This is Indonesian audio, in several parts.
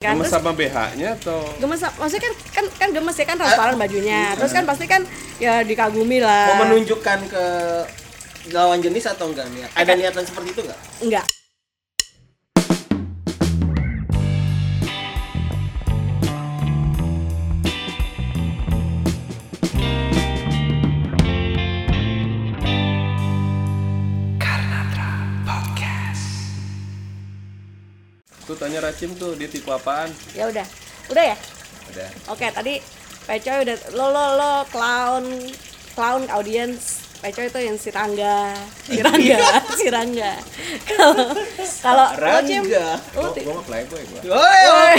kan Gemes terus sama BH-nya atau? Gemes maksudnya kan kan kan gemes ya kan transparan bajunya. Terus kan pasti kan ya dikagumi Mau lah menunjukkan ke lawan jenis atau enggak nih? Ada niatan seperti itu enggak? enggak tanya Racim tuh dia tipe apaan? ya udah udah ya Udah. oke tadi Pecoy udah lo lo lo clown clown audience Pecoy itu yang si Rangga si Rangga si Rangga kalau kalau lo Cim Rangga. lo gua mah playboy gua. Woi.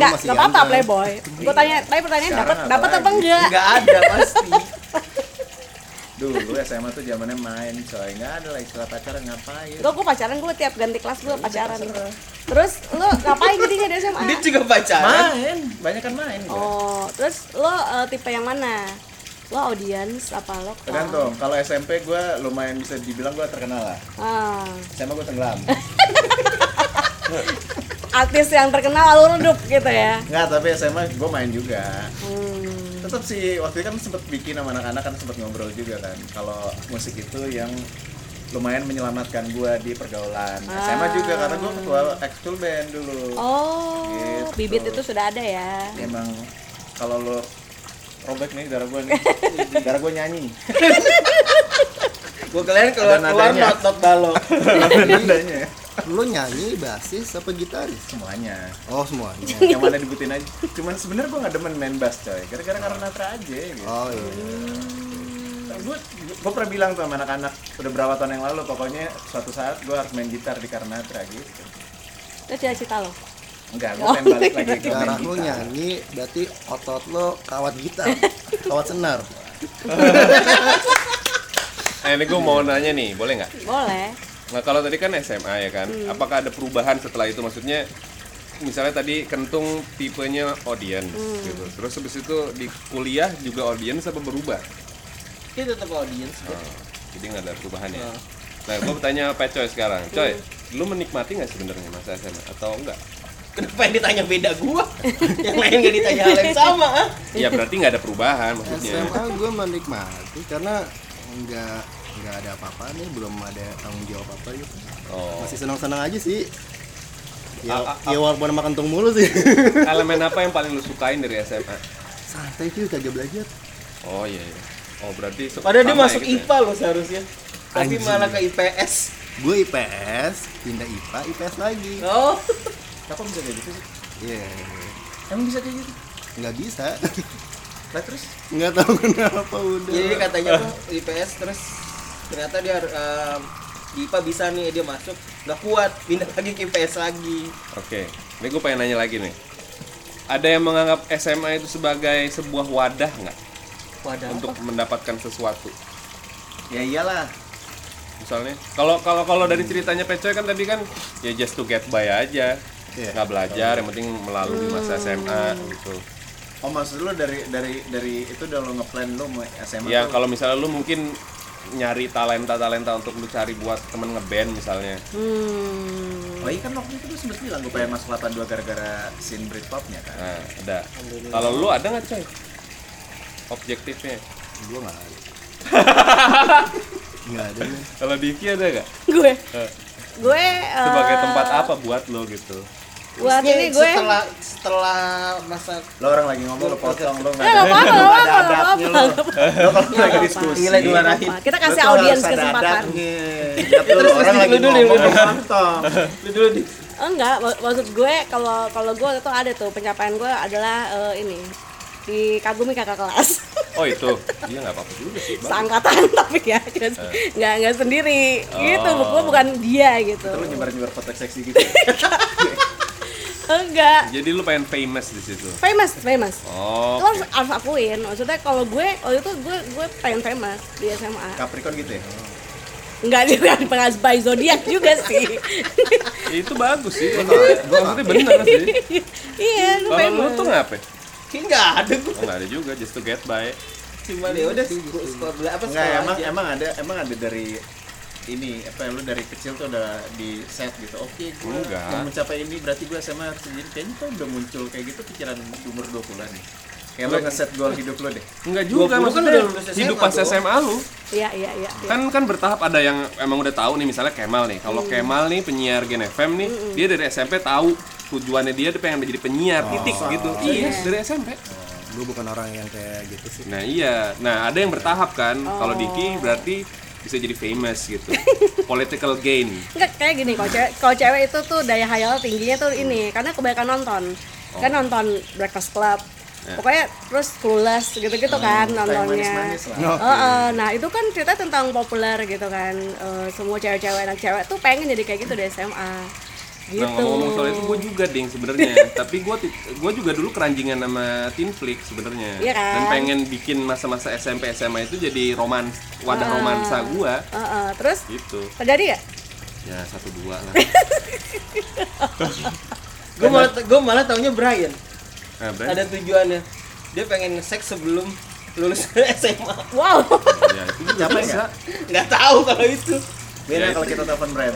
Ya, apa-apa playboy. Gue tanya, tanya pertanyaan dapat apa dapat apa enggak? Enggak ada pasti. Dulu SMA tuh zamannya main coy, nggak ada lah istilah pacaran ngapain. Gue gue pacaran gue tiap ganti kelas gue pacaran. Terus lo ngapain jadinya di SMA? Dia juga pacaran. Main, banyak kan main. gua. Oh, terus lo eh, tipe yang mana? Lo audience apa lo? clown? Tergantung, kalau SMP gue lumayan bisa dibilang gue terkenal lah. Ah, SMA gue tenggelam. artis yang terkenal lalu redup gitu ya. Nggak, tapi SMA gue main juga. Hmm. Tetap sih waktu itu kan sempet bikin sama anak-anak kan sempet ngobrol juga kan. Kalau musik itu yang lumayan menyelamatkan gue di pergaulan. SMA juga karena gue ketua ekskul band dulu. Oh, Gitu. bibit itu sudah ada ya. Emang kalau lo robek nih darah gue nih, darah gue nyanyi. Gue kalian keluar keluar not not balok. Ada nadanya. Lu nyanyi basis apa gitaris? Semuanya. Oh semuanya. yang mana dibutin aja cuman sebenarnya gue nggak demen main bass coy gara-gara karena natra aja gitu Oh iya. gue gue pernah bilang tuh sama anak-anak udah berapa tahun yang lalu pokoknya suatu saat gue harus main gitar di Karnatra gitu Itu cita-cita lo. enggak gue Oh, pengen balik lagi ke main Darah lu gitar nyanyi berarti otot lo kawat gitar, kawat senar. Eh, ini gue mau nanya nih, boleh nggak? Boleh. Nah kalau tadi kan SMA ya kan, apakah ada perubahan setelah itu? Maksudnya, misalnya tadi kentung tipenya audience gitu. Terus habis itu di kuliah juga audience apa berubah? Kita tetap audience. Oh, jadi nggak ada perubahan ya. Nah, gue bertanya Pak Coy sekarang, Coy, lu menikmati nggak sebenarnya masa SMA atau enggak? Kenapa yang ditanya beda gua? yang lain gak ditanya hal yang sama, ah? Ya berarti nggak ada perubahan maksudnya. SMA gue menikmati karena nggak nggak ada apa-apa nih, belum ada tanggung jawab apa gitu. Oh, Masih senang-senang aja sih. Ya, A- a- ya walaupun sama kentung mulu sih. elemen apa yang paling lu sukain dari SMA? Santai cuy, kagak belajar. Oh iya, iya. Oh berarti Padahal dia ya masuk gitu ya? IPA loh seharusnya. Tapi malah ke IPS. Gue IPS, pindah IPA, IPS lagi. Oh. kenapa bisa kayak gitu sih Iya. emang bisa kayak gitu Nggak bisa. lah terus Nggak tahu kenapa udah. Jadi katanya tuh IPS terus ternyata dia eh, di IPA bisa nih dia masuk nggak kuat pindah lagi ke IPS lagi. Oke, ini gue pengen nanya lagi nih. Ada yang menganggap SMA itu sebagai sebuah wadah nggak Wadah untuk apa? mendapatkan sesuatu? ya iyalah Misalnya, kalau kalau kalau dari ceritanya Pecoy kan tadi kan ya just to get by aja, Iya. nggak belajar, yang penting melalui masa SMA gitu. oh maksud lu dari dari dari itu udah lo ngeplan lu mau SMA Ya kalau misalnya lu mungkin nyari talenta talenta untuk lu cari buat temen ngeband misalnya. Hmm. Oh iya kan waktu itu gue sempet bilang gue pengen masuk 82 gara-gara scene Britpopnya kan Nah, ada. Kalau lu ada nggak coy? Objektifnya. Gue nggak ada. Nggak ada. Kalau Divi ada nggak? Gue Eh, gue eh, Sebagai tempat apa buat lo gitu? Buat Terus ini gue setelah setelah masa lo orang lagi ngomong lo potong lo Eh, nggak apa-apa, nggak apa-apa. lo kalau lagi diskusi Gila, dimarahin. Kita kasih lo audiens ada kesempatan. adabnya. Ya, Terus tuh, orang lagi lu dulu, ngomong lu dulu. lo potong lu dulu di Enggak, mak- maksud gue kalau kalau gue itu ada tuh pencapaian gue adalah eh, ini dikagumi kakak kelas Oh itu, iya nggak apa-apa juga sih. Bang. seangkatan tapi ya nggak nggak nggak sendiri gitu Oh. gue bukan dia gitu Terus lo nyebar-nyebar foto seksi gitu enggak Jadi lu pengen famous di situ. famous famous Oh. lo harus, harus akuin maksudnya kalau gue waktu itu gue gue pengen famous di SMA Capricorn gitu ya enggak juga pengas by zodiak juga sih Ya, itu bagus sih. Maksudnya bener sih. iya gue Kalau lu tuh ngapain? Kayaknya nggak ada gua. Oh nggak ada juga, just to get by. Cuma ya udah bela apa Enggak, sekolah emang emang ada emang ada dari ini apa lu dari kecil tuh udah di set gitu oke gue Enggak. mau mencapai ini berarti gue SMA harus jadi kayaknya tuh udah muncul kayak gitu pikiran umur 20-an nih. Kayak lu ngeset goal hidup lu deh. Enggak juga 20 kan maksudnya udah lulus hidup SMA pas dong. SMA lu. Iya iya iya iya. kan kan bertahap ada yang emang udah tahu nih misalnya Kemal nih. Kalau Kemal nih penyiar Gen FM nih dia dari SMP tahu tujuannya dia dia pengen jadi penyiar titik gitu. Iya. Dari SMP gue bukan orang yang kayak gitu sih. Nah iya. Nah ada yang bertahap kan. Kalau Diki berarti bisa jadi famous gitu. Political gain. Enggak kayak gini kalau cewek kalau cewek itu tuh daya hayal tingginya tuh ini karena kebanyakan nonton. Kan nonton Breakfast Club. Pokoknya terus clueless gitu-gitu kan nontonnya. manis-manis lah. Oke. Heeh, nah itu kan cerita tentang populer gitu kan. Eh, semua cewek-cewek anak cewek tuh pengen jadi kayak gitu di SMA gitu Nah ngomong-ngomong soal itu gue juga ding sebenarnya. Tapi gue gue juga dulu keranjingan sama Teen Flick sebenarnya. Iya kan? Dan pengen bikin masa-masa SMP SMA itu jadi romans wadah romansa gue. Heeh, terus Gitu. terjadi ya Ya satu dua lah. gue malah gue malah taunya Brian Nah, ada tujuannya dia pengen seks sebelum lulus SMA wow Ya itu Capek bisa. nggak tahu kalau itu beda Ya, kalau kita telepon brand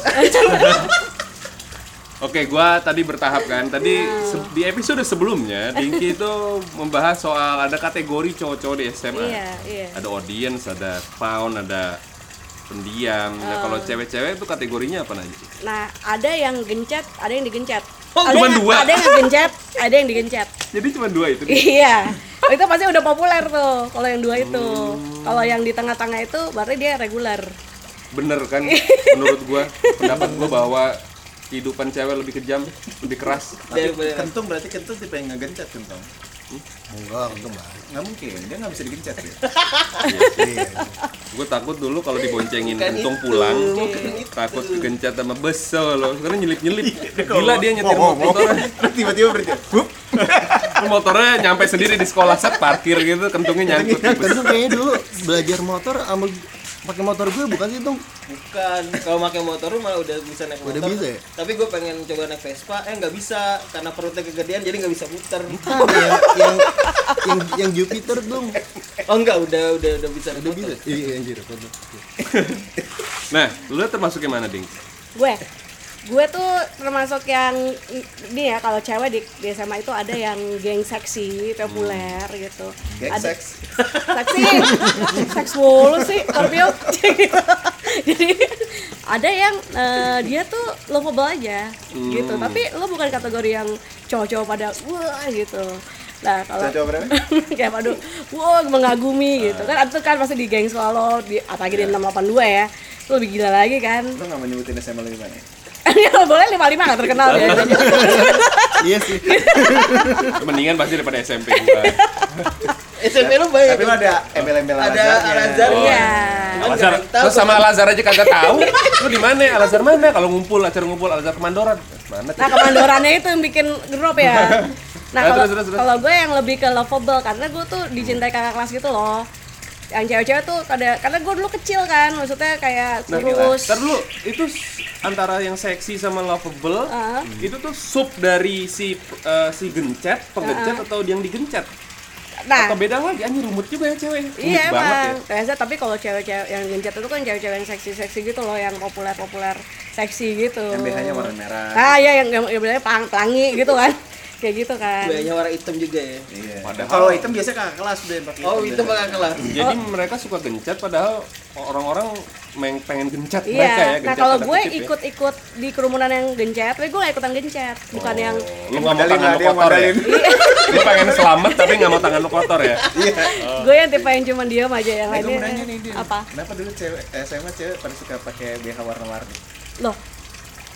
Oke, gua tadi bertahap kan. Tadi se- di episode sebelumnya Dinky itu membahas soal ada kategori cowok-cowok di SMA. iya iya Ada audience, ada clown, ada pendiam. Nah, kalau cewek-cewek itu kategorinya apa aja? nah ada yang gencet ada yang digencet Oh, ada cuma yang, dua? ada yang gencet ada yang digencet Jadi cuma dua itu. iya itu pasti udah populer tuh kalau yang dua itu Oh. kalau yang di tengah-tengah itu berarti dia reguler bener kan menurut gua pendapat gua bahwa kehidupan cewek lebih kejam lebih keras. Tapi Daripada- kentung berarti kentung tipe yang ngegencet kentung? Enggak enggak mbak nggak mungkin dia nggak bisa digencet ya. Iya gue takut dulu kalau diboncengin Bukan kentung itu, pulang bukan itu. takut kegencet sama besel loh. Sekarang nyelip nyelip gila dia nyetir motornya. Tiba-tiba berhenti. Hup. motornya nyampe sendiri di sekolah set parkir gitu kentungnya nyangkut. tuh kayaknya dulu belajar motor sama pakai motor gue bukan sih tuh bukan. Kalau pakai motor lu malah udah bisa naik motor. Udah bisa ya? tapi gue pengen coba naik Vespa. Eh nggak bisa. Karena perutnya kegedean jadi nggak bisa muter. Bukan, yang yang yang yang Jupiter dong oh enggak udah udah udah bisa naik udah motor. bisa iya anjir betul. nah lu termasuk yang mana ding? Gue gue tuh termasuk yang ini ya kalau cewek di, di SMA itu ada yang geng seksi populer gitu. Geng ada seks. seksi. Seks mulu sih Scorpio jadi ada yang eh, dia tuh lovable aja gitu. Tapi lo bukan kategori yang cowok-cowok pada wah gitu. Nah kalau Cowok-cowok berapa? kayak aduh wow mengagumi gitu. Kan itu kan pasti di geng selalu di apalagi di 682 ya. Itu lebih gila lagi kan. Lu nggak mau nyebutin SMA lu di mana? ya boleh 55 nggak terkenal ya. Iya sih. Mendingan pasti daripada SMP gua. SMP lu banyak. Tapi lu ada embel-embel ada. Iya. Ada yang tahu. terus sama Al-Azhar aja kagak tahu. Lu di mana? Al-Azhar mana? Kalau ngumpul acara ngumpul Al-Azhar kemandoran. Mana nah kemandorannya itu yang bikin drop ya. Nah Nah, kalau gue yang lebih ke lovable karena gue tuh dicintai kakak kelas gitu loh yang cewek-cewek tuh kada karena gue dulu kecil kan maksudnya kayak Nah, kurus ntar dulu itu antara yang seksi sama lovable Ah. itu tuh sub dari si eh, si gencet, penggencet atau yang digencet. nah Atau beda lagi anjir rumit juga ya cewek. Rumit Iya banget emang. ya. Ternyata tapi kalau cewek-cewek yang gencet itu kan cewek-cewek yang seksi-seksi gitu loh, yang populer-populer seksi gitu. Yang BH-nya warna merah. Ah iya yang yang, yang pelang, pelangi gitu kan. Kayak gitu kan. Banyak warna hitam juga ya Iya. Padahal- Kalau hitam biasanya kakak kelas deh yang pakai oh itu biasanya. bakal kelas Jadi mereka suka gencet padahal orang-orang meng- pengen gencet Iya. mereka ya. nah kalau gue kutip ya. ikut-ikut di kerumunan yang gencet, tapi gue gak ikutan gencet, bukan yang Lu nggak mau tangan lu dia kotor ya? Lu pengen selamat tapi nggak mau tangan lu kotor ya? Iya. gue yang tipe yang cuma diem aja yang Nah, gue lainnya apa? Kenapa dulu cewek SMA cewek pada suka pakai BH warna-warni? Loh,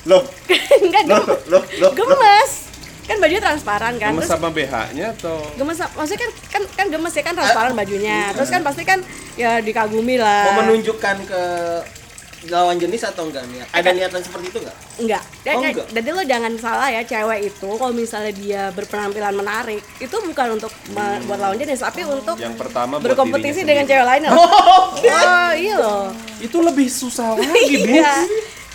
Loh, enggak loh, loh, loh. gemes. Kan bajunya transparan kan. Gemes Terus sama BH-nya atau gemes maksudnya kan kan kan gemes ya kan transparan bajunya terus kan pasti kan ya dikagumi lah mau menunjukkan ke lawan jenis atau enggak nih ada niatan seperti itu enggak enggak. Dan, Oh, enggak. jadi lo jangan salah ya cewek itu kalau misalnya dia berpenampilan menarik itu bukan untuk me- buat lawan jenis tapi untuk yang pertama berkompetisi dengan sendiri. cewek lain loh. Oh, iya loh. Itu lebih susah lagi. Iya.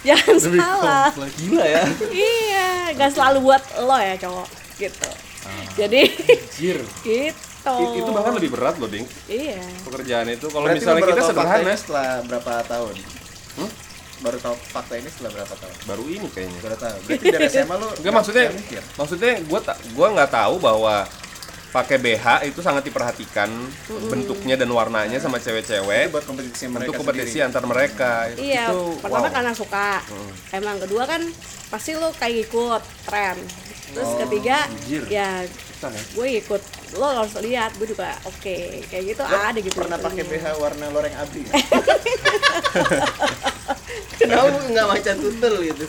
Jangan salah. gila ya iya, gak selalu buat lo ya cowok gitu. Jadi Anjir. gitu. I- Itu bahkan lebih berat loh, Ding. Iya. Pekerjaan itu kalau Berarti misalnya kita sederhana, faktanya setelah berapa tahun? baru tahu fakta ini setelah berapa tahun baru ini kayaknya baru tahu berarti dari SMA lu Enggak maksudnya nggak maksudnya gua tak gua nggak tahu bahwa pakai BH itu sangat diperhatikan bentuknya dan warnanya sama itu cewek-cewek buat kompetisi mereka untuk kompetisi sendiri. antar mereka Iya, itu pertama wow. karena suka. Emang kedua kan pasti lo kayak ikut tren. Terus ketiga anjir. ya ya? gue ikut lo harus lihat gue juga oke kayak gitu Lo ada gitu pernah pakai BH warna loreng abri? Kenapa nggak macan tutul gitu?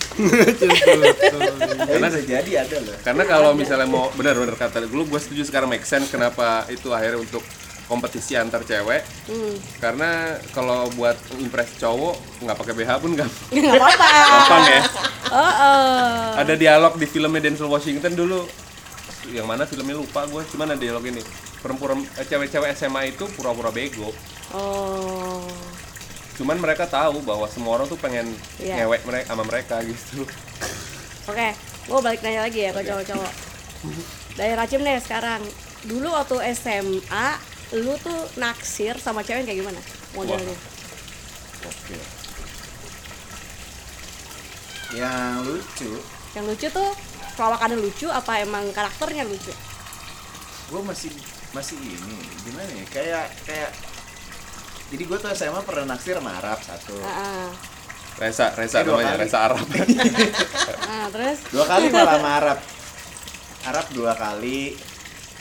Karena bisa jadi ada loh. Karena kalau misalnya mau benar-benar kata dulu gue setuju sekarang make sense kenapa itu akhirnya untuk kompetisi antar cewek Hmm. karena kalau buat impress cowok nggak pakai BH pun nggak nggak apa-apa gampang ya oh, oh. ada dialog di filmnya Denzel Washington dulu yang mana filmnya lupa gue cuman ada dialog ini perempuan eh, cewek-cewek SMA itu pura-pura bego oh cuman mereka tahu bahwa semua orang tuh pengen Iya. ngewek mereka sama mereka gitu. Oke gue balik nanya lagi ya ke cowok-cowok. Dari Racim deh sekarang. Dulu waktu SMA lu tuh naksir sama cewek kayak gimana? Modelnya oke. Yang lucu, yang lucu tuh perawakannya lucu apa emang karakternya lucu? Gue masih masih ini gimana ya? Kayak kayak jadi gue tuh SMA pernah naksir sama Arab satu. Ah. Reza Reza Eh, namanya kali. Reza Arab Ah, terus Dua kali malah sama Arab. Arab dua kali.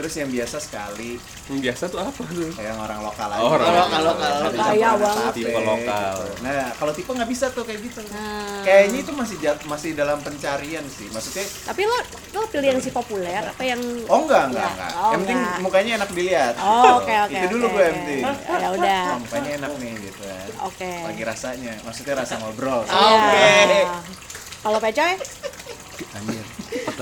Terus yang biasa sekali, Yang biasa tuh apa tuh kayak orang lokal aja. Oh, orang lokal, lokal. Tapi Kaya banget. Tipe lokal. gitu. Nah, kalau tipe nggak bisa tuh kayak gitu. Nah. Kayaknya itu masih masih dalam pencarian sih. Maksudnya tapi lo lo pilih yang si populer apa yang Oh enggak, enggak, Enggak. enggak. Oh, yang penting mukanya enak dilihat. Oh, gitu. oke oke Itu dulu oke, gue oke. yang penting. ya udah Oh, mukanya enak nih gitu kan. oke Lagi rasanya, maksudnya rasa ngobrol. Iya. kalau pecoy Anjir.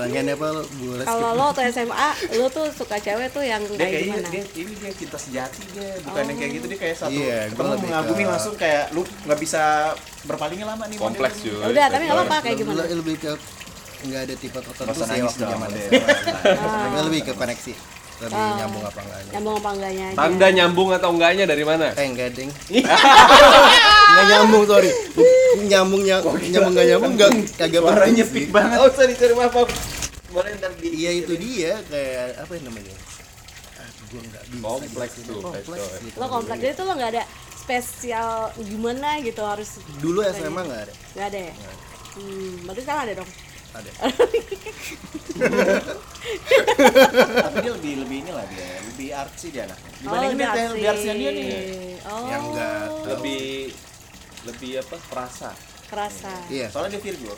Pertanyaannya apa lo? Gue kalau lo waktu SMA lo tuh suka cewek tuh yang Dia kayak gimana dia ini dia cinta sejati dia, bukan yang kayak gitu dia kayak satu Iya, ketemu lebih mengagumi ke- langsung kayak lu nggak bisa berpalingnya lama nih kompleks Ya udah tapi nggak apa-apa kayak gimana lebih ke nggak ada tipe tertentu sih waktu zaman. SMA. Tapi lebih ke koneksi. Lebih Oh. nyambung apa enggaknya. nyambung apa enggaknya aja tanda nyambung atau enggaknya dari mana Eh enggak ding. Enggak nyambung sorry. Nyambung nyambung nyambung enggak nyambung enggak kagak Suaranya sih. banget. Oh, sorry, sorry, maaf, maaf. Boleh ntar di Iya itu dia kayak apa yang namanya? Gua enggak bisa. Kompleks gitu. tuh, Kompleks gitu. lo kompleks jadi tuh lo nggak ada spesial gimana gitu harus Dulu SMA enggak ada. nggak ada ya hmm, berarti sekarang ada dong Ada. Tapi dia lebih lebih ini lah dia, lebih artsy dia anaknya. oh Dibandingin lebih dia lebih artsy dia nih. oh Yang enggak lebih lebih apa perasa kerasa Iya. Soalnya dia Virgo.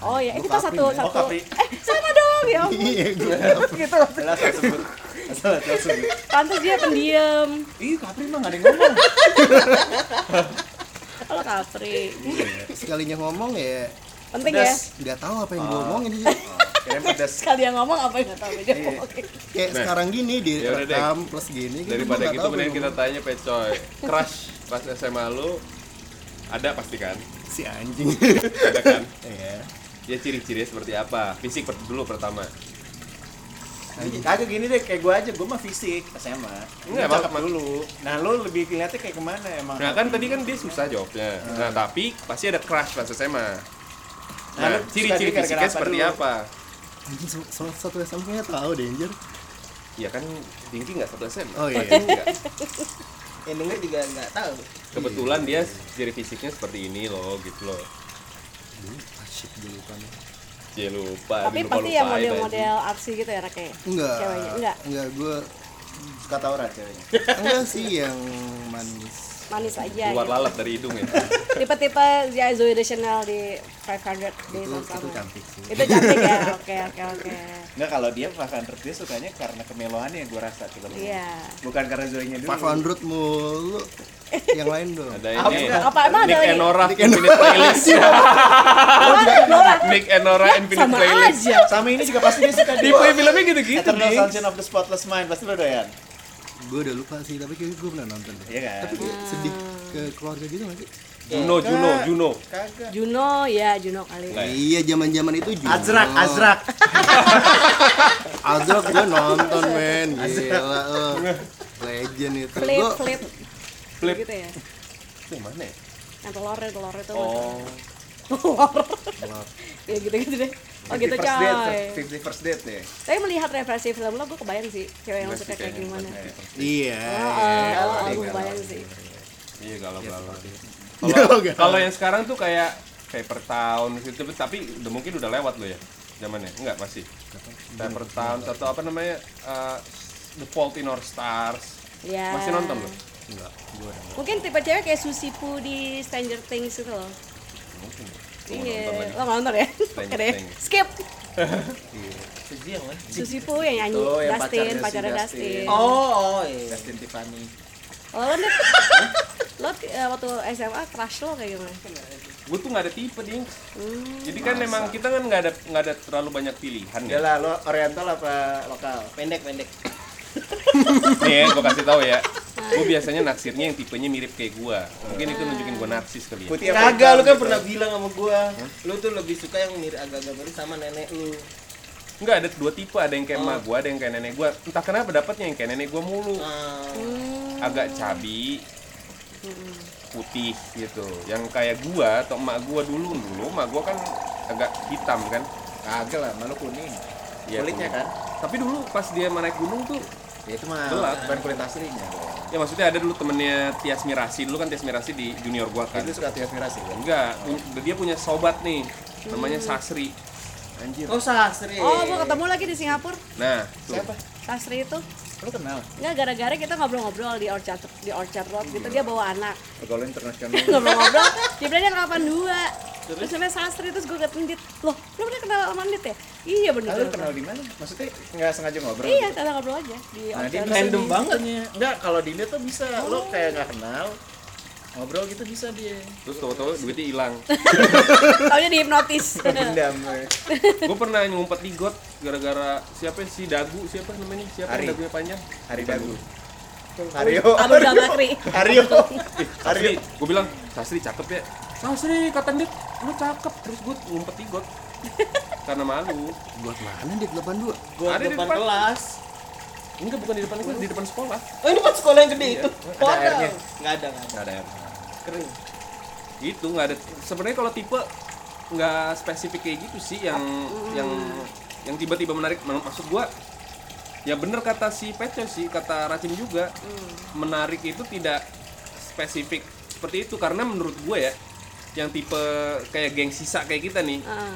oh ya kita Capri, satu men. satu Oh, Capri. eh sama dong ya ampun. Iya, gitu sebut. Sebut. pantas dia pendiam Ih, Capri mah nggak ada yang ngomong. kalau Capri sekalinya ngomong ya penting ya Pedas. nggak tahu apa yang gua omongin sih. Kirain pedas. sekali yang ngomong apa yang nggak tahu aja Iya. Oke. Kayak Nah. sekarang gini di Ya rekam plus gini daripada gitu mending kita tanya pecoy crush pas SMA lu ada pasti kan si anjing. ada kan Iya. ya ciri-cirinya seperti apa fisik per- dulu pertama Kagak gini deh, kayak gue aja, gue mah fisik SMA. Enggak, Enggak cakep emang- dulu. Nah, lu lebih lihatnya kayak ke mana emang? nah kan tadi kan dia susah jawabnya nah tapi pasti ada crush pas SMA Nah, nah ciri-ciri fisiknya apa seperti dulu? apa Anjing salah satu SMP nya tahu Danger. ya kan tinggi nggak satu SMA Oh, iya. Enggak. yang denger juga nggak tahu. kebetulan dia ciri fisiknya seperti ini loh gitu loh Asyik gue lupa nih. Cie lupa tapi lupa pasti yang lupain model-model artsy gitu ya Rake Enggak. Ceweknya, enggak? Enggak, gue Suka taurat ceweknya. enggak sih yang manis. manis aja keluar gitu. lalat dari hidung ya tipe-tipe ya Zoe Deschanel di 500 Days Itu itu cantik sih. itu cantik ya oke oke oke Enggak, kalau dia bahkan dia sukanya karena kemeloannya gue rasa coba. iya Bukan karena Zoe-nya dulu. 500 mulu. Yang lain dong. ada ini apa emang ada Nick lagi and Nora Infinite Playlist Nick and Nora Infinite sama Playlist aja Sama ini juga pasti dia suka di tipe filmnya gitu-gitu Eternal. Sunshine of the Spotless Mind. Pasti lo doyan. Gue udah lupa sih, tapi kayaknya gue pernah nonton deh. Iya kan? Tapi sedih ke keluarga gitu gak sih? Juno Juno Juno Kagak. Juno ya Juno kali ya? Iya, zaman-zaman itu juga. Azrak, Azrak. Azrak gue nonton, men. Gila, lo. Legend itu. flip Gue flip Flip. gitu ya Itu mana ya? yang telur telur itu Oh. telur ya gitu gitu deh oh gitu 50 first date, coy 50 first date deh. tapi melihat referensi film lo gue kebayang sih cewek yang suka kayak gimana Iya. oh, oh, oh, Iya, gue iya, kebayang sih Iya galau-galau. Galau, Kalau galau. Kalau yang sekarang tuh kayak paper town gitu tapi udah mungkin udah lewat lo ya zamannya. Enggak masih. Paper town atau apa namanya uh, the fault in our stars. Ya. Masih nonton lo Enggak, udah. mungkin tipe cewek kayak Susi Pu di Stranger Things itu loh. Mungkin. Ya. Iya lo nonton ya? Skip. Suji yang mana? Susi Pu yang nyanyi yang Dustin pacarnya Dustin. Dustin. Oh, oh iya. Justin Tiffany. Oh, lo nih lo eh, waktu SMA crush lo kayak gimana? gue tuh nggak ada tipe ding Hmm. jadi kan memang kita kan nggak ada nggak ada terlalu banyak pilihan Ya lah, lo oriental apa lokal? Pendek, pendek. nih ya gue kasih tahu ya gue biasanya naksirnya yang tipenya mirip kayak gue mungkin itu nunjukin gue narsis kali ya Kagak, lu kan gitu? pernah bilang sama gua, lu tuh lebih suka yang mirip agak-agak mirip sama nenek lu. Enggak ada dua tipe ada yang kayak emak gue ada yang kayak nenek gue entah kenapa dapatnya yang kayak nenek gue mulu Ah, Hmm. agak cabi putih gitu yang kayak gua atau emak gua dulu dulu emak gua kan agak hitam kan Kagak lah, malu kuning. Iya, Kulitnya kuning. kan? tapi dulu pas dia naik gunung tuh Ya itu mah Gelap. bukan kulit aslinya. ya maksudnya ada dulu temennya Tias Mirasi dulu kan Tias Mirasi di junior gua kan Itu suka tiap mirasi kan? enggak pun- dia punya sobat nih namanya Sasri anjir Oh, sasri. Oh, gua ketemu lagi di Singapura. nah tuh Siapa? Sasri itu. Lo kenal? Nggak gara-gara kita ngobrol-ngobrol di Orchard di Orchard Road gitu dia bawa anak. Pergaulan internasional. Ngobrol-ngobrol, dia bilang dia ngelapan dua. Terus namanya Sasri terus gue ketemu Dit. Loh, lu pernah kenal sama Dit ya? Iya bener. Lalu bener. kenal di mana? Maksudnya nggak sengaja ngobrol? Iya, gitu? ngobrol aja di Nah, bisa Random di- banget. Enggak, kalau di dia tuh bisa lo kayak nggak kenal ngobrol gitu bisa dia. terus tahu-tahu duitnya hilang Taunya dihipnotis. Dendam. eh. gua pernah ngumpet di got gara-gara siapa sih dagu siapa namanya siapa Ari. yang dagunya panjang Hari dagu. Hario. Abu Bakri. Hario. Sasri, gue bilang, Sasri cakep ya Sasri, kata Dit, lu cakep Terus gue ngumpet di got Karena malu Buat mana dia 82? Gua Ada di depan depan. kelas. Enggak, bukan di depan kelas, di depan sekolah Oh, ini pas sekolah yang gede itu. Ada airnya. Enggak ada, enggak ada. Nggak ada air Kering. Itu, nggak ada Sebenarnya kalau tipe nggak spesifik kayak gitu sih Yang yang yang tiba-tiba menarik Men- Maksud gue Ya bener kata si Peco sih, kata Racim juga Menarik itu tidak spesifik seperti itu Karena menurut gue ya Yang tipe kayak geng sisa kayak kita nih Ah.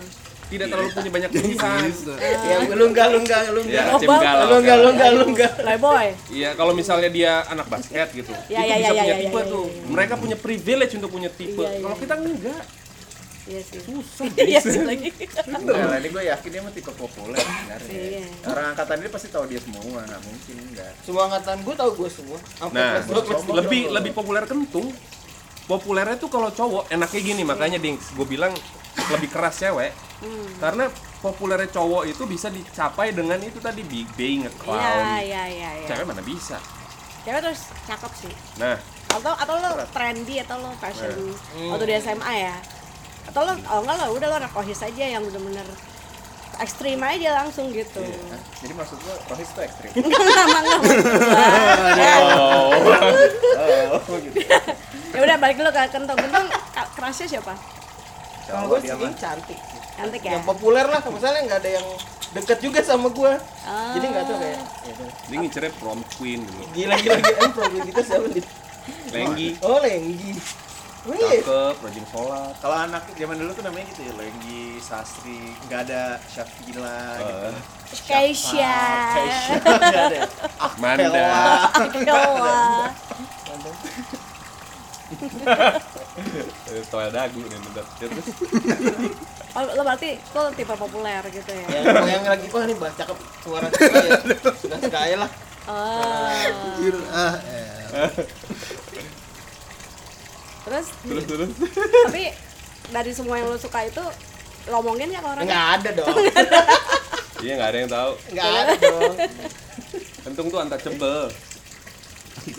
Tidak terlalu punya banyak pilihan Ya, lu enggak, lu enggak, lu Ya, enggak. Racim Global. galau Lu enggak, lu kan. enggak, lu enggak. Playboy. Iya, kalau misalnya dia anak basket gitu, Ya, itu ya, bisa ya, punya ya, tipe ya, ya, tuh. ya. Mereka punya privilege untuk punya tipe. Iya, iya. Kalau kita enggak, Iya sih. susah. Iya sih lagi. Enggak lah, ini gue yakin dia mah tipe populer sebenarnya. Iya. Orang angkatan dia pasti tahu dia semua, nggak mungkin enggak. Semua angkatan gua tahu gua semua. Nah, lebih lebih populer kentung. Populernya tuh kalau cowok enaknya gini, makanya ding, gue bilang lebih keras cewek. Hmm. Karena populernya cowok itu bisa dicapai dengan itu tadi big being a Iya, clown. iya, iya, iya. Cewek mana bisa. Cewek terus cakep sih. Nah, Atau atau lo trendy atau lo fashion Nah. waktu di SMA ya. Atau lo oh enggak lo udah lo anak aja yang bener-bener ekstrim aja langsung gitu. Iya. Hah? Jadi maksud lo rohis itu ekstrim? Emang nggak oh, gitu. Ya udah balik dulu ke kentong. Kentong kerasnya siapa? Kalau dia sih mah. cantik. Cantik ya? Yang populer lah, misalnya nggak ada yang deket juga sama gua. Ah. Jadi nggak tahu kayak. ya dia ngincernya prom queen dulu. Gila gila gila. Eh, problem kita siapa nih? Lenggi, Oh, Lenggi. Oh cakep, rajin sholat. Kalau anak zaman dulu tuh namanya gitu ya, Lenggi, Sastri, nggak ada Syafila gitu. Eh, Keisha. Keisha, nggak ada. Eh, Toel dagu nih bentar. Ya, terus Oh, lo berarti lo tipe populer gitu ya? Yang, yang lagi wah nih bah cakep suara suka ya. Suka suka aja lah. Oh. Ah, eh. Terus, terus terus. tapi dari semua yang lo suka itu lo omongin ya ke orang? Enggak ada dong. Iya nggak ada yang tahu. Enggak ada dong. Kentung tuh untouchable.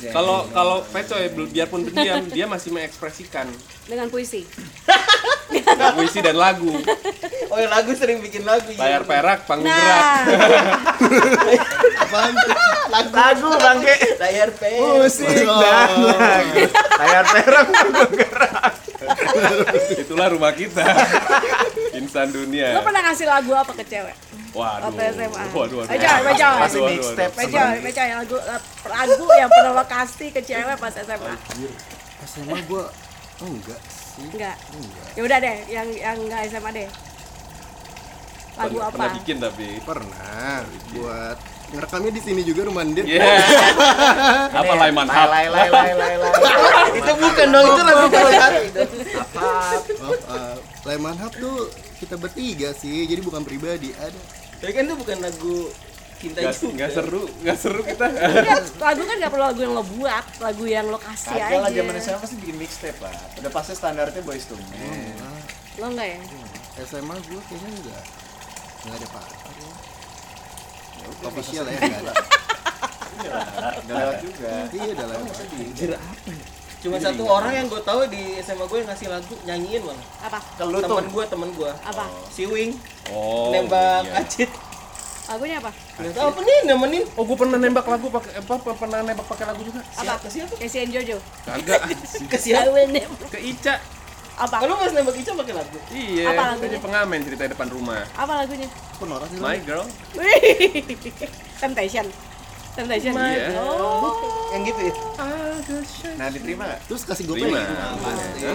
Kalau kalau Peco ya bi- biarpun pendiam dia masih mengekspresikan Dengan puisi. puisi dan lagu. Oh, yang lagu sering bikin lagu. iya. Layar perak, panggung gerak. Nah, tuh? lagu, Lagu bangke. layar perak. Musik Oh. dan lagu. Layar perak panggung gerak. Itulah rumah kita. Insan dunia. Lo pernah ngasih lagu apa ke cewek? Waduh. Waktu SMA. Waduh, waduh. Becoy, becoy. Pasti Waduh, mixtape waduh. Becoy, becoy, lagu, lagu yang kasih ke cewek pas SMA? SMA gua oh enggak sih Enggak. enggak Ya udah deh, yang yang enggak SMA deh. Lagu Pernah- apa? Pernah bikin tapi. pernah buat ngerekamnya di sini juga rumah Andir Iya. Apa Laiman Lay lay lay lay lay lay. itu bukan dong itu lagu Purwosari oh, uh, Layman Hub tuh kita bertiga sih jadi bukan pribadi ada tapi kan itu bukan lagu cinta Nggak, juga nggak seru, nggak seru kita. Enggak, lagu kan gak perlu lagu yang lo buat, lagu yang lo kasih Kagak lah aja. zaman SMA pasti bikin mixtape lah. Udah pasti standarnya boys to men. Lo enggak ya? SMA gua kayaknya enggak enggak ada apa-apa ya. Ya udah, official ya enggak ada Udah lewat juga. iya udah lewat cuma satu orang yang gue tahu di SMA gue yang ngasih lagu nyanyiin malah Apa? Ke tuh. teman gue teman gue Apa? si Wing Oh. nembak iya. Acit Lagunya apa? nggak tahu apa nih nemenin Oh, gue pernah nembak lagu pakai apa apa- pernah nembak pakai lagu juga. Apa? Siapa? Siapa? Casey and Jojo. Kagak. ke siapa Ke Ica. Apa? kalau pas nembak Ica pakai lagu Iya, Apa lagunya? jadi pengamen cerita depan rumah. Apa lagunya? kok norak sih My girl. Wih. Temptation. Temptation. Iya. Oh. yang gitu ya Nah, diterima nggak? terus kasih gue Terima.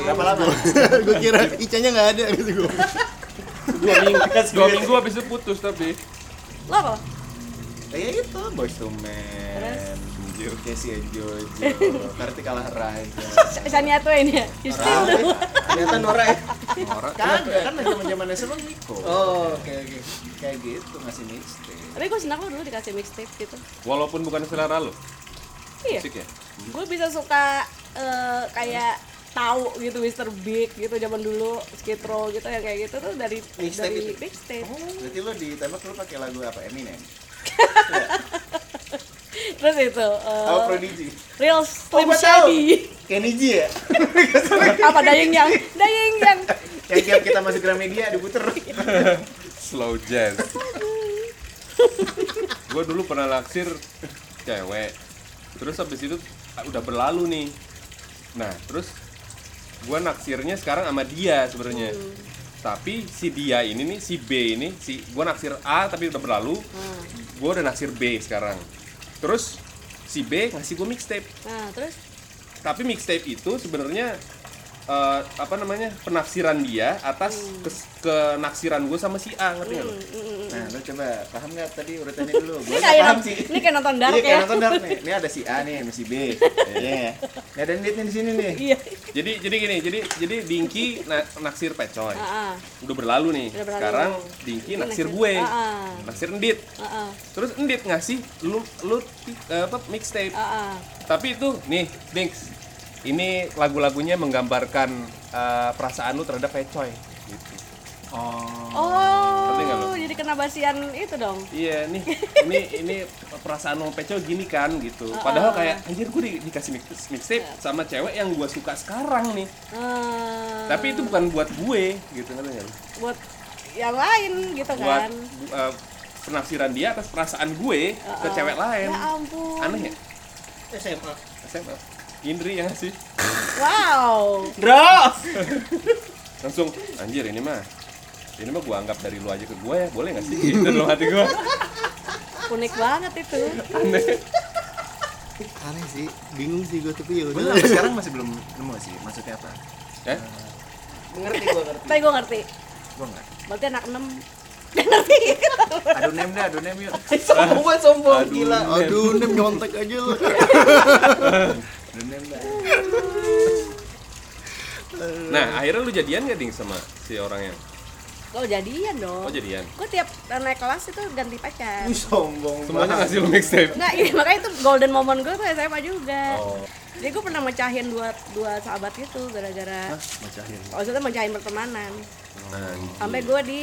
Berapa lama? gue kira Icanya nggak ada gitu gue Dua minggu, dua minggu habis itu putus tapi. Lo apa? Ya itu boys to men. Anjir. Casey and Jojo, Vertical Horizon. Shania Twain ya? You still do. ternyata Nora ya Kagak kan zaman zaman SMA Niko. oh oke oke Kayak gitu ngasih mixtape. Tapi gue senang lo dulu dikasih mixtape gitu. Walaupun bukan selera lo. Iya. Musik ya? Gue bisa suka eh, kayak tahu gitu Mr. Big gitu zaman dulu Skid Row gitu ya kayak gitu tuh dari Mixtape dari itu? mixtape. Berarti lo ditembak lo pakai lagu apa? Eminem. Terus itu eh, Apa Prodigy? Real Slim tahu. Shady. Kenny G ya? apa Dayeng Yang? Dayeng Yang. Yang tiap kita masuk Gramedia diputer. Slow jazz. gue dulu pernah naksir cewek. Terus habis itu ah, udah berlalu nih. Nah, terus gue naksirnya sekarang sama dia sebenarnya. Tapi si dia ini nih, si B ini, si gue naksir A tapi udah berlalu. Gue udah naksir B sekarang. Terus si B ngasih gue mixtape. Nah, terus Tapi mixtape itu sebenarnya eh, apa namanya penafsiran dia atas kes- kenaksiran gue sama si A ngerti nggak lo? Nah, lo coba paham nggak tadi urutannya dulu? ini Gue kayak paham nonton, sih. ini kayak nonton Dark Iya, kayak ya. nonton Dark nih. Ini ada si A nih, sama si B. Iya. Ini ada Nit nih di sini nih. Iya. Jadi jadi gini, jadi jadi Dinky na- naksir Pecoy. Heeh. Udah berlalu nih. Udah berlalu. Sekarang Dinky naksir naksir- gue. Ah, ah. Naksir Endit. Heeh. Terus Endit ngasih lu lu eh, apa mixtape. Heeh. Tapi itu nih, Dinks. Ini lagu-lagunya menggambarkan eh, perasaan lu terhadap Pecoy gitu. Oh. Oh, jadi kena basian itu dong. Iya nih, ini ini perasaan mau Pecoy gini kan gitu. Padahal kayak anjir gue di- dikasih mix- mixtape sama cewek yang gue suka sekarang nih. Eh, Tapi itu bukan buat gue gitu nggak lu? buat yang lain gitu buat kan. eh, penafsiran dia atas perasaan gue ke cewek lain. Ya ampun. Aneh ya? SMA SMA. Indri yang ngasih. Wow. Bro Langsung anjir ini mah ini mah gue anggap dari lu aja ke gue ya boleh gak sih gitu dalam hati gue Unik banget itu. aneh aneh sih bingung sih gue tapi ya Gue udah sekarang masih belum nemu sih maksudnya apa. eh ngerti gua ngerti Tapi gue ngerti. Gue enggak. Berarti anak 6 Adu nem dah, adu nem yuk. sombong banget sombong Aduh. gila aduh nem nyontek aja dah. nah akhirnya lu jadian gak ding sama si orangnya Oh jadian dong. oh jadian Gue tiap naik kelas itu ganti pacar. Ih, sombong semuanya banget. ngasih lu mixtape Enggak, ini makanya itu golden moment gue tuh SMA juga. oh Jadi gue pernah mecahin dua dua sahabat itu gara-gara macahin maksudnya mecahin pertemanan. nah, Sampai gue di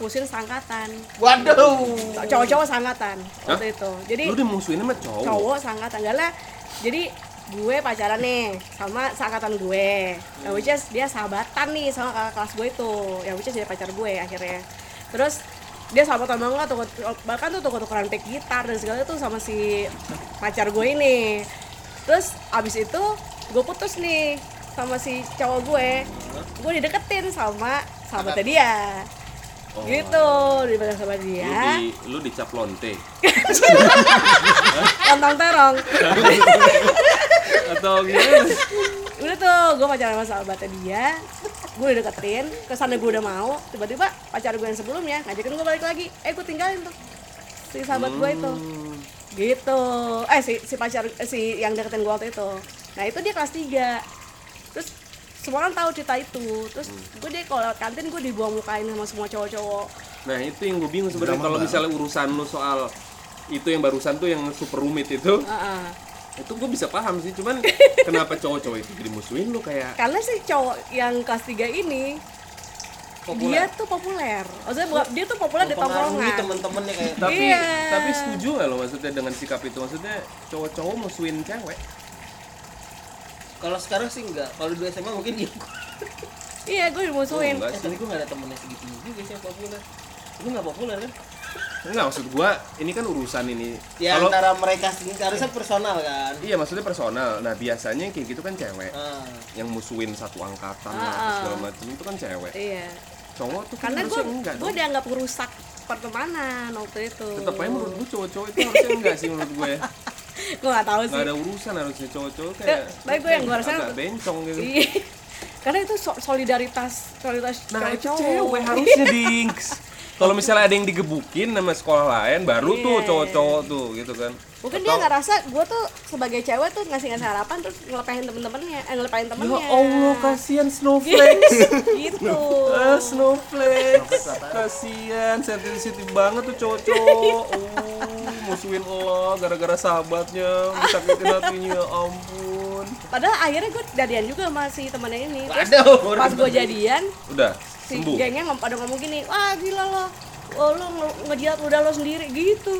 pusin sangkatan. waduh Cowok-cowok sangkatan waktu itu. Jadi lu dimusuhin sama cowok, cowok sangkatan lah. Jadi gue pacaran nih sama seangkatan gue. Yang which is dia sahabatan nih sama kakak kelas gue itu. Yang which is dia pacar gue akhirnya. Terus dia sahabatan banget tuh bahkan tuh tuker-tukeran pick gitar dan segala itu sama si pacar gue ini. Terus abis itu gue putus nih sama si cowok gue gue dideketin sama sahabatnya dia gitu dipegang sama Lu dia di lu dicap lonte. Lontong terong. Atau gimana? udah tuh gue pacaran sama sahabatnya dia. Gue dideketin ke sana gue udah mau. Tiba-tiba pacar gue yang sebelumnya ngajakin gue balik lagi. Eh gue tinggalin tuh si sahabat gue itu. Hmm. gitu. Eh si si pacar eh, si yang deketin gue waktu itu. Nah itu dia kelas 3 terus semua orang tahu cerita itu. Terus gue dia kalau lewat kantin gue dibuang mukain sama semua cowok-cowok. Nah itu yang gue bingung sebenarnya. Kalau misalnya urusan lu soal itu yang barusan tuh yang super rumit itu Heeh. itu gue bisa paham sih. Cuman kenapa cowok-cowok itu jadi musuhin lu kayak karena si cowok yang kelas 3 ini dia tuh populer. Maksudnya bukan dia tuh populer di tongkrongan. temen-temennya kayak tapi Iya. tapi setuju gak lo maksudnya dengan sikap itu? Maksudnya cowok-cowok musuhin cewek kalau sekarang sih enggak. Kalau di SMA mungkin iya. Iya gue dimusuhin Oh, eh, tapi gue gak ada temennya segitu juga sih yang populer. Lu gak populer kan? Enggak maksud gua ini kan urusan ini. Ya kalau antara mereka sendiri harusnya personal kan? Iya maksudnya personal. Nah biasanya yang kayak gitu kan cewek. Ah. yang musuhin satu angkatan lah Ah, ah. segala macam itu kan cewek. Iya. Cowok tuh kan karena gue harusnya enggak gue dong. dianggap merusak pertemanan waktu itu. Tetap aja menurut gue cowok-cowok itu harusnya enggak sih menurut gue ya gue gak tahu sih. nggak ada urusan harusnya cowok-cowok Ya, kayak tapi gue yang gue rasain- agak bencong gitu. Iya. karena itu so- solidaritas solidaritas nah cowok. cewek harusnya dings kalau misalnya ada yang digebukin sama sekolah lain baru tuh Iya. cowok-cowok tuh gitu kan. Mungkin dia nggak rasa gue tuh sebagai cewek tuh ngasih ngasih harapan terus ngelepahin temen-temennya eh ngelepahin ya temennya. Allah kasihan snowflakes gitu. Ah snowflakes kasihan sensitif banget tuh cowok-cowok. Oh musuhin lo gara-gara sahabatnya disakitin hatinya ya ampun. Padahal akhirnya gue jadian juga sama si temennya ini. Terus Waduh, pas gue jadian udah si sembuh. gengnya ngom- pada ngomong gini wah gila lo. Oh, lo nge- ngejilat udah lo sendiri gitu.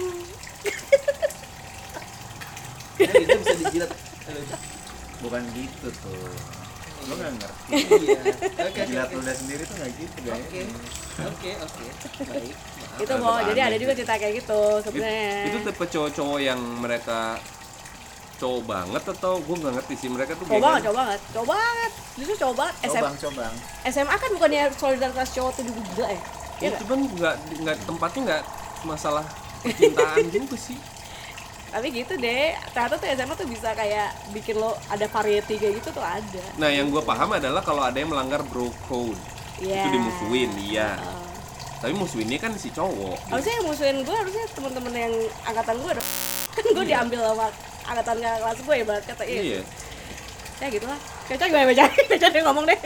Ya, dia bisa dijilat. Aduh, bukan gitu tuh lo nggak ngerti. Iya. Oke oke. jilat ludah sendiri tuh nggak gitu guys. Oke. Oke oke. Baik. Maaf. itu mau jadi ada juga cerita kayak gitu It- sebenarnya. Itu tipe cowok-cowok yang mereka cowok banget atau gue nggak ngerti sih mereka tuh coba kayak banget coba banget. Coba banget. Justru coba banget. SM, cobang cobang SMA kan bukannya solidaritas cowok tuh juga ya ya, Iya nggak? cuman nggak nggak tempatnya nggak masalah percintaan juga sih tapi gitu deh ternyata tuh SMA tuh bisa kayak bikin lo ada variety kayak gitu tuh ada. Nah yang gue paham adalah kalau ada yang melanggar bro code Iya. itu dimusuhin iya. Oh. tapi musuhinnya kan si cowok. Harusnya yang musuhin gue harusnya teman-teman yang angkatan gue dong. Kan gue diambil sama angkatan kelas gue ya berarti kata iya. Iya. Ya gitu lah Caca gimana Caca? Caca dia ngomong deh.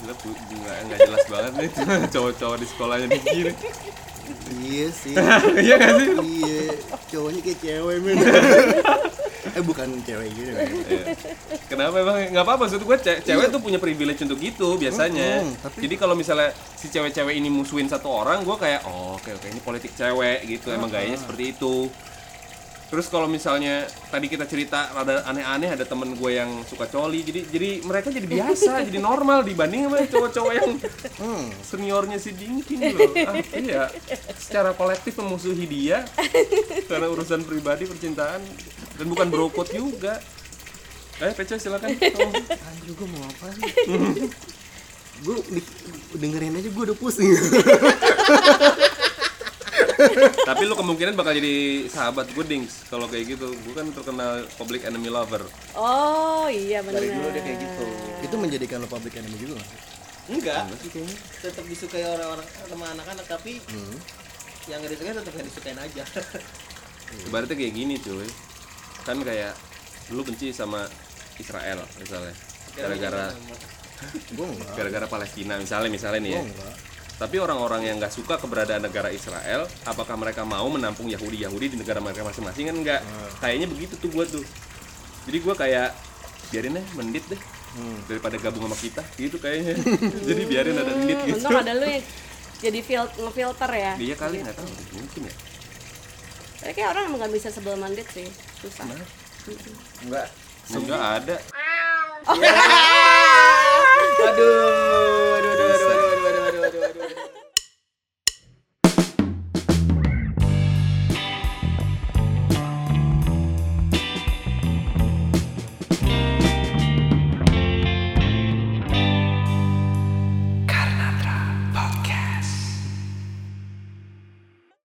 Gila, nggak jelas banget nih cowok-cowok di sekolahnya begini Iya sih. iya nggak sih Iya, cowoknya kayak cewek men. eh bukan cewek gitu. Iya. Kenapa emang nggak apa-apa maksud gue ce- cewek tuh punya privilege untuk gitu biasanya. Mm-mm, tapi- Jadi kalau misalnya si cewek-cewek ini musuhin satu orang, gue kayak oh oke oke ini politik cewek gitu emang gayanya seperti itu. Terus kalau misalnya tadi kita cerita rada aneh-aneh ada temen gue yang suka coli, jadi jadi mereka jadi biasa, jadi normal dibanding sama cowok-cowok yang Hmm. seniornya si Dinkin loh. Ah, iya, secara kolektif memusuhi dia karena urusan pribadi percintaan dan bukan brokot juga. Eh, Peco silakan. Oh. Anjir gue mau apa sih? gue dengerin aja gue udah pusing. Tapi lu kemungkinan bakal jadi sahabat gue Dings kalau kayak gitu. Gue kan terkenal public enemy lover. oh iya benar dari dulu dia kayak gitu itu menjadikan lo public enemy juga nggak? enggak tetap disukai orang-orang sama anak-anak tapi yang nggak disukai tetap nggak disukain aja Ibaratnya kayak gini cuy. Kan kayak lu benci sama Israel misalnya. Gara-gara gara-gara Palestina misalnya misalnya nih ya. Gue. Tapi orang-orang yang nggak suka keberadaan negara Israel, apakah mereka mau menampung Yahudi-Yahudi di negara mereka masing-masing kan enggak? Kayaknya begitu tuh gua tuh. Jadi gua kayak biarin deh mendit deh daripada gabung sama kita gitu kayaknya. Jadi biarin ada mendit gitu. untung ada lu yang jadi fil ngefilter ya Dia kali nggak tahu mungkin ya. tapi kayak orang emang gak bisa sebel mandit sih susah enggak Enggak ada. aduh aduh aduh 对对对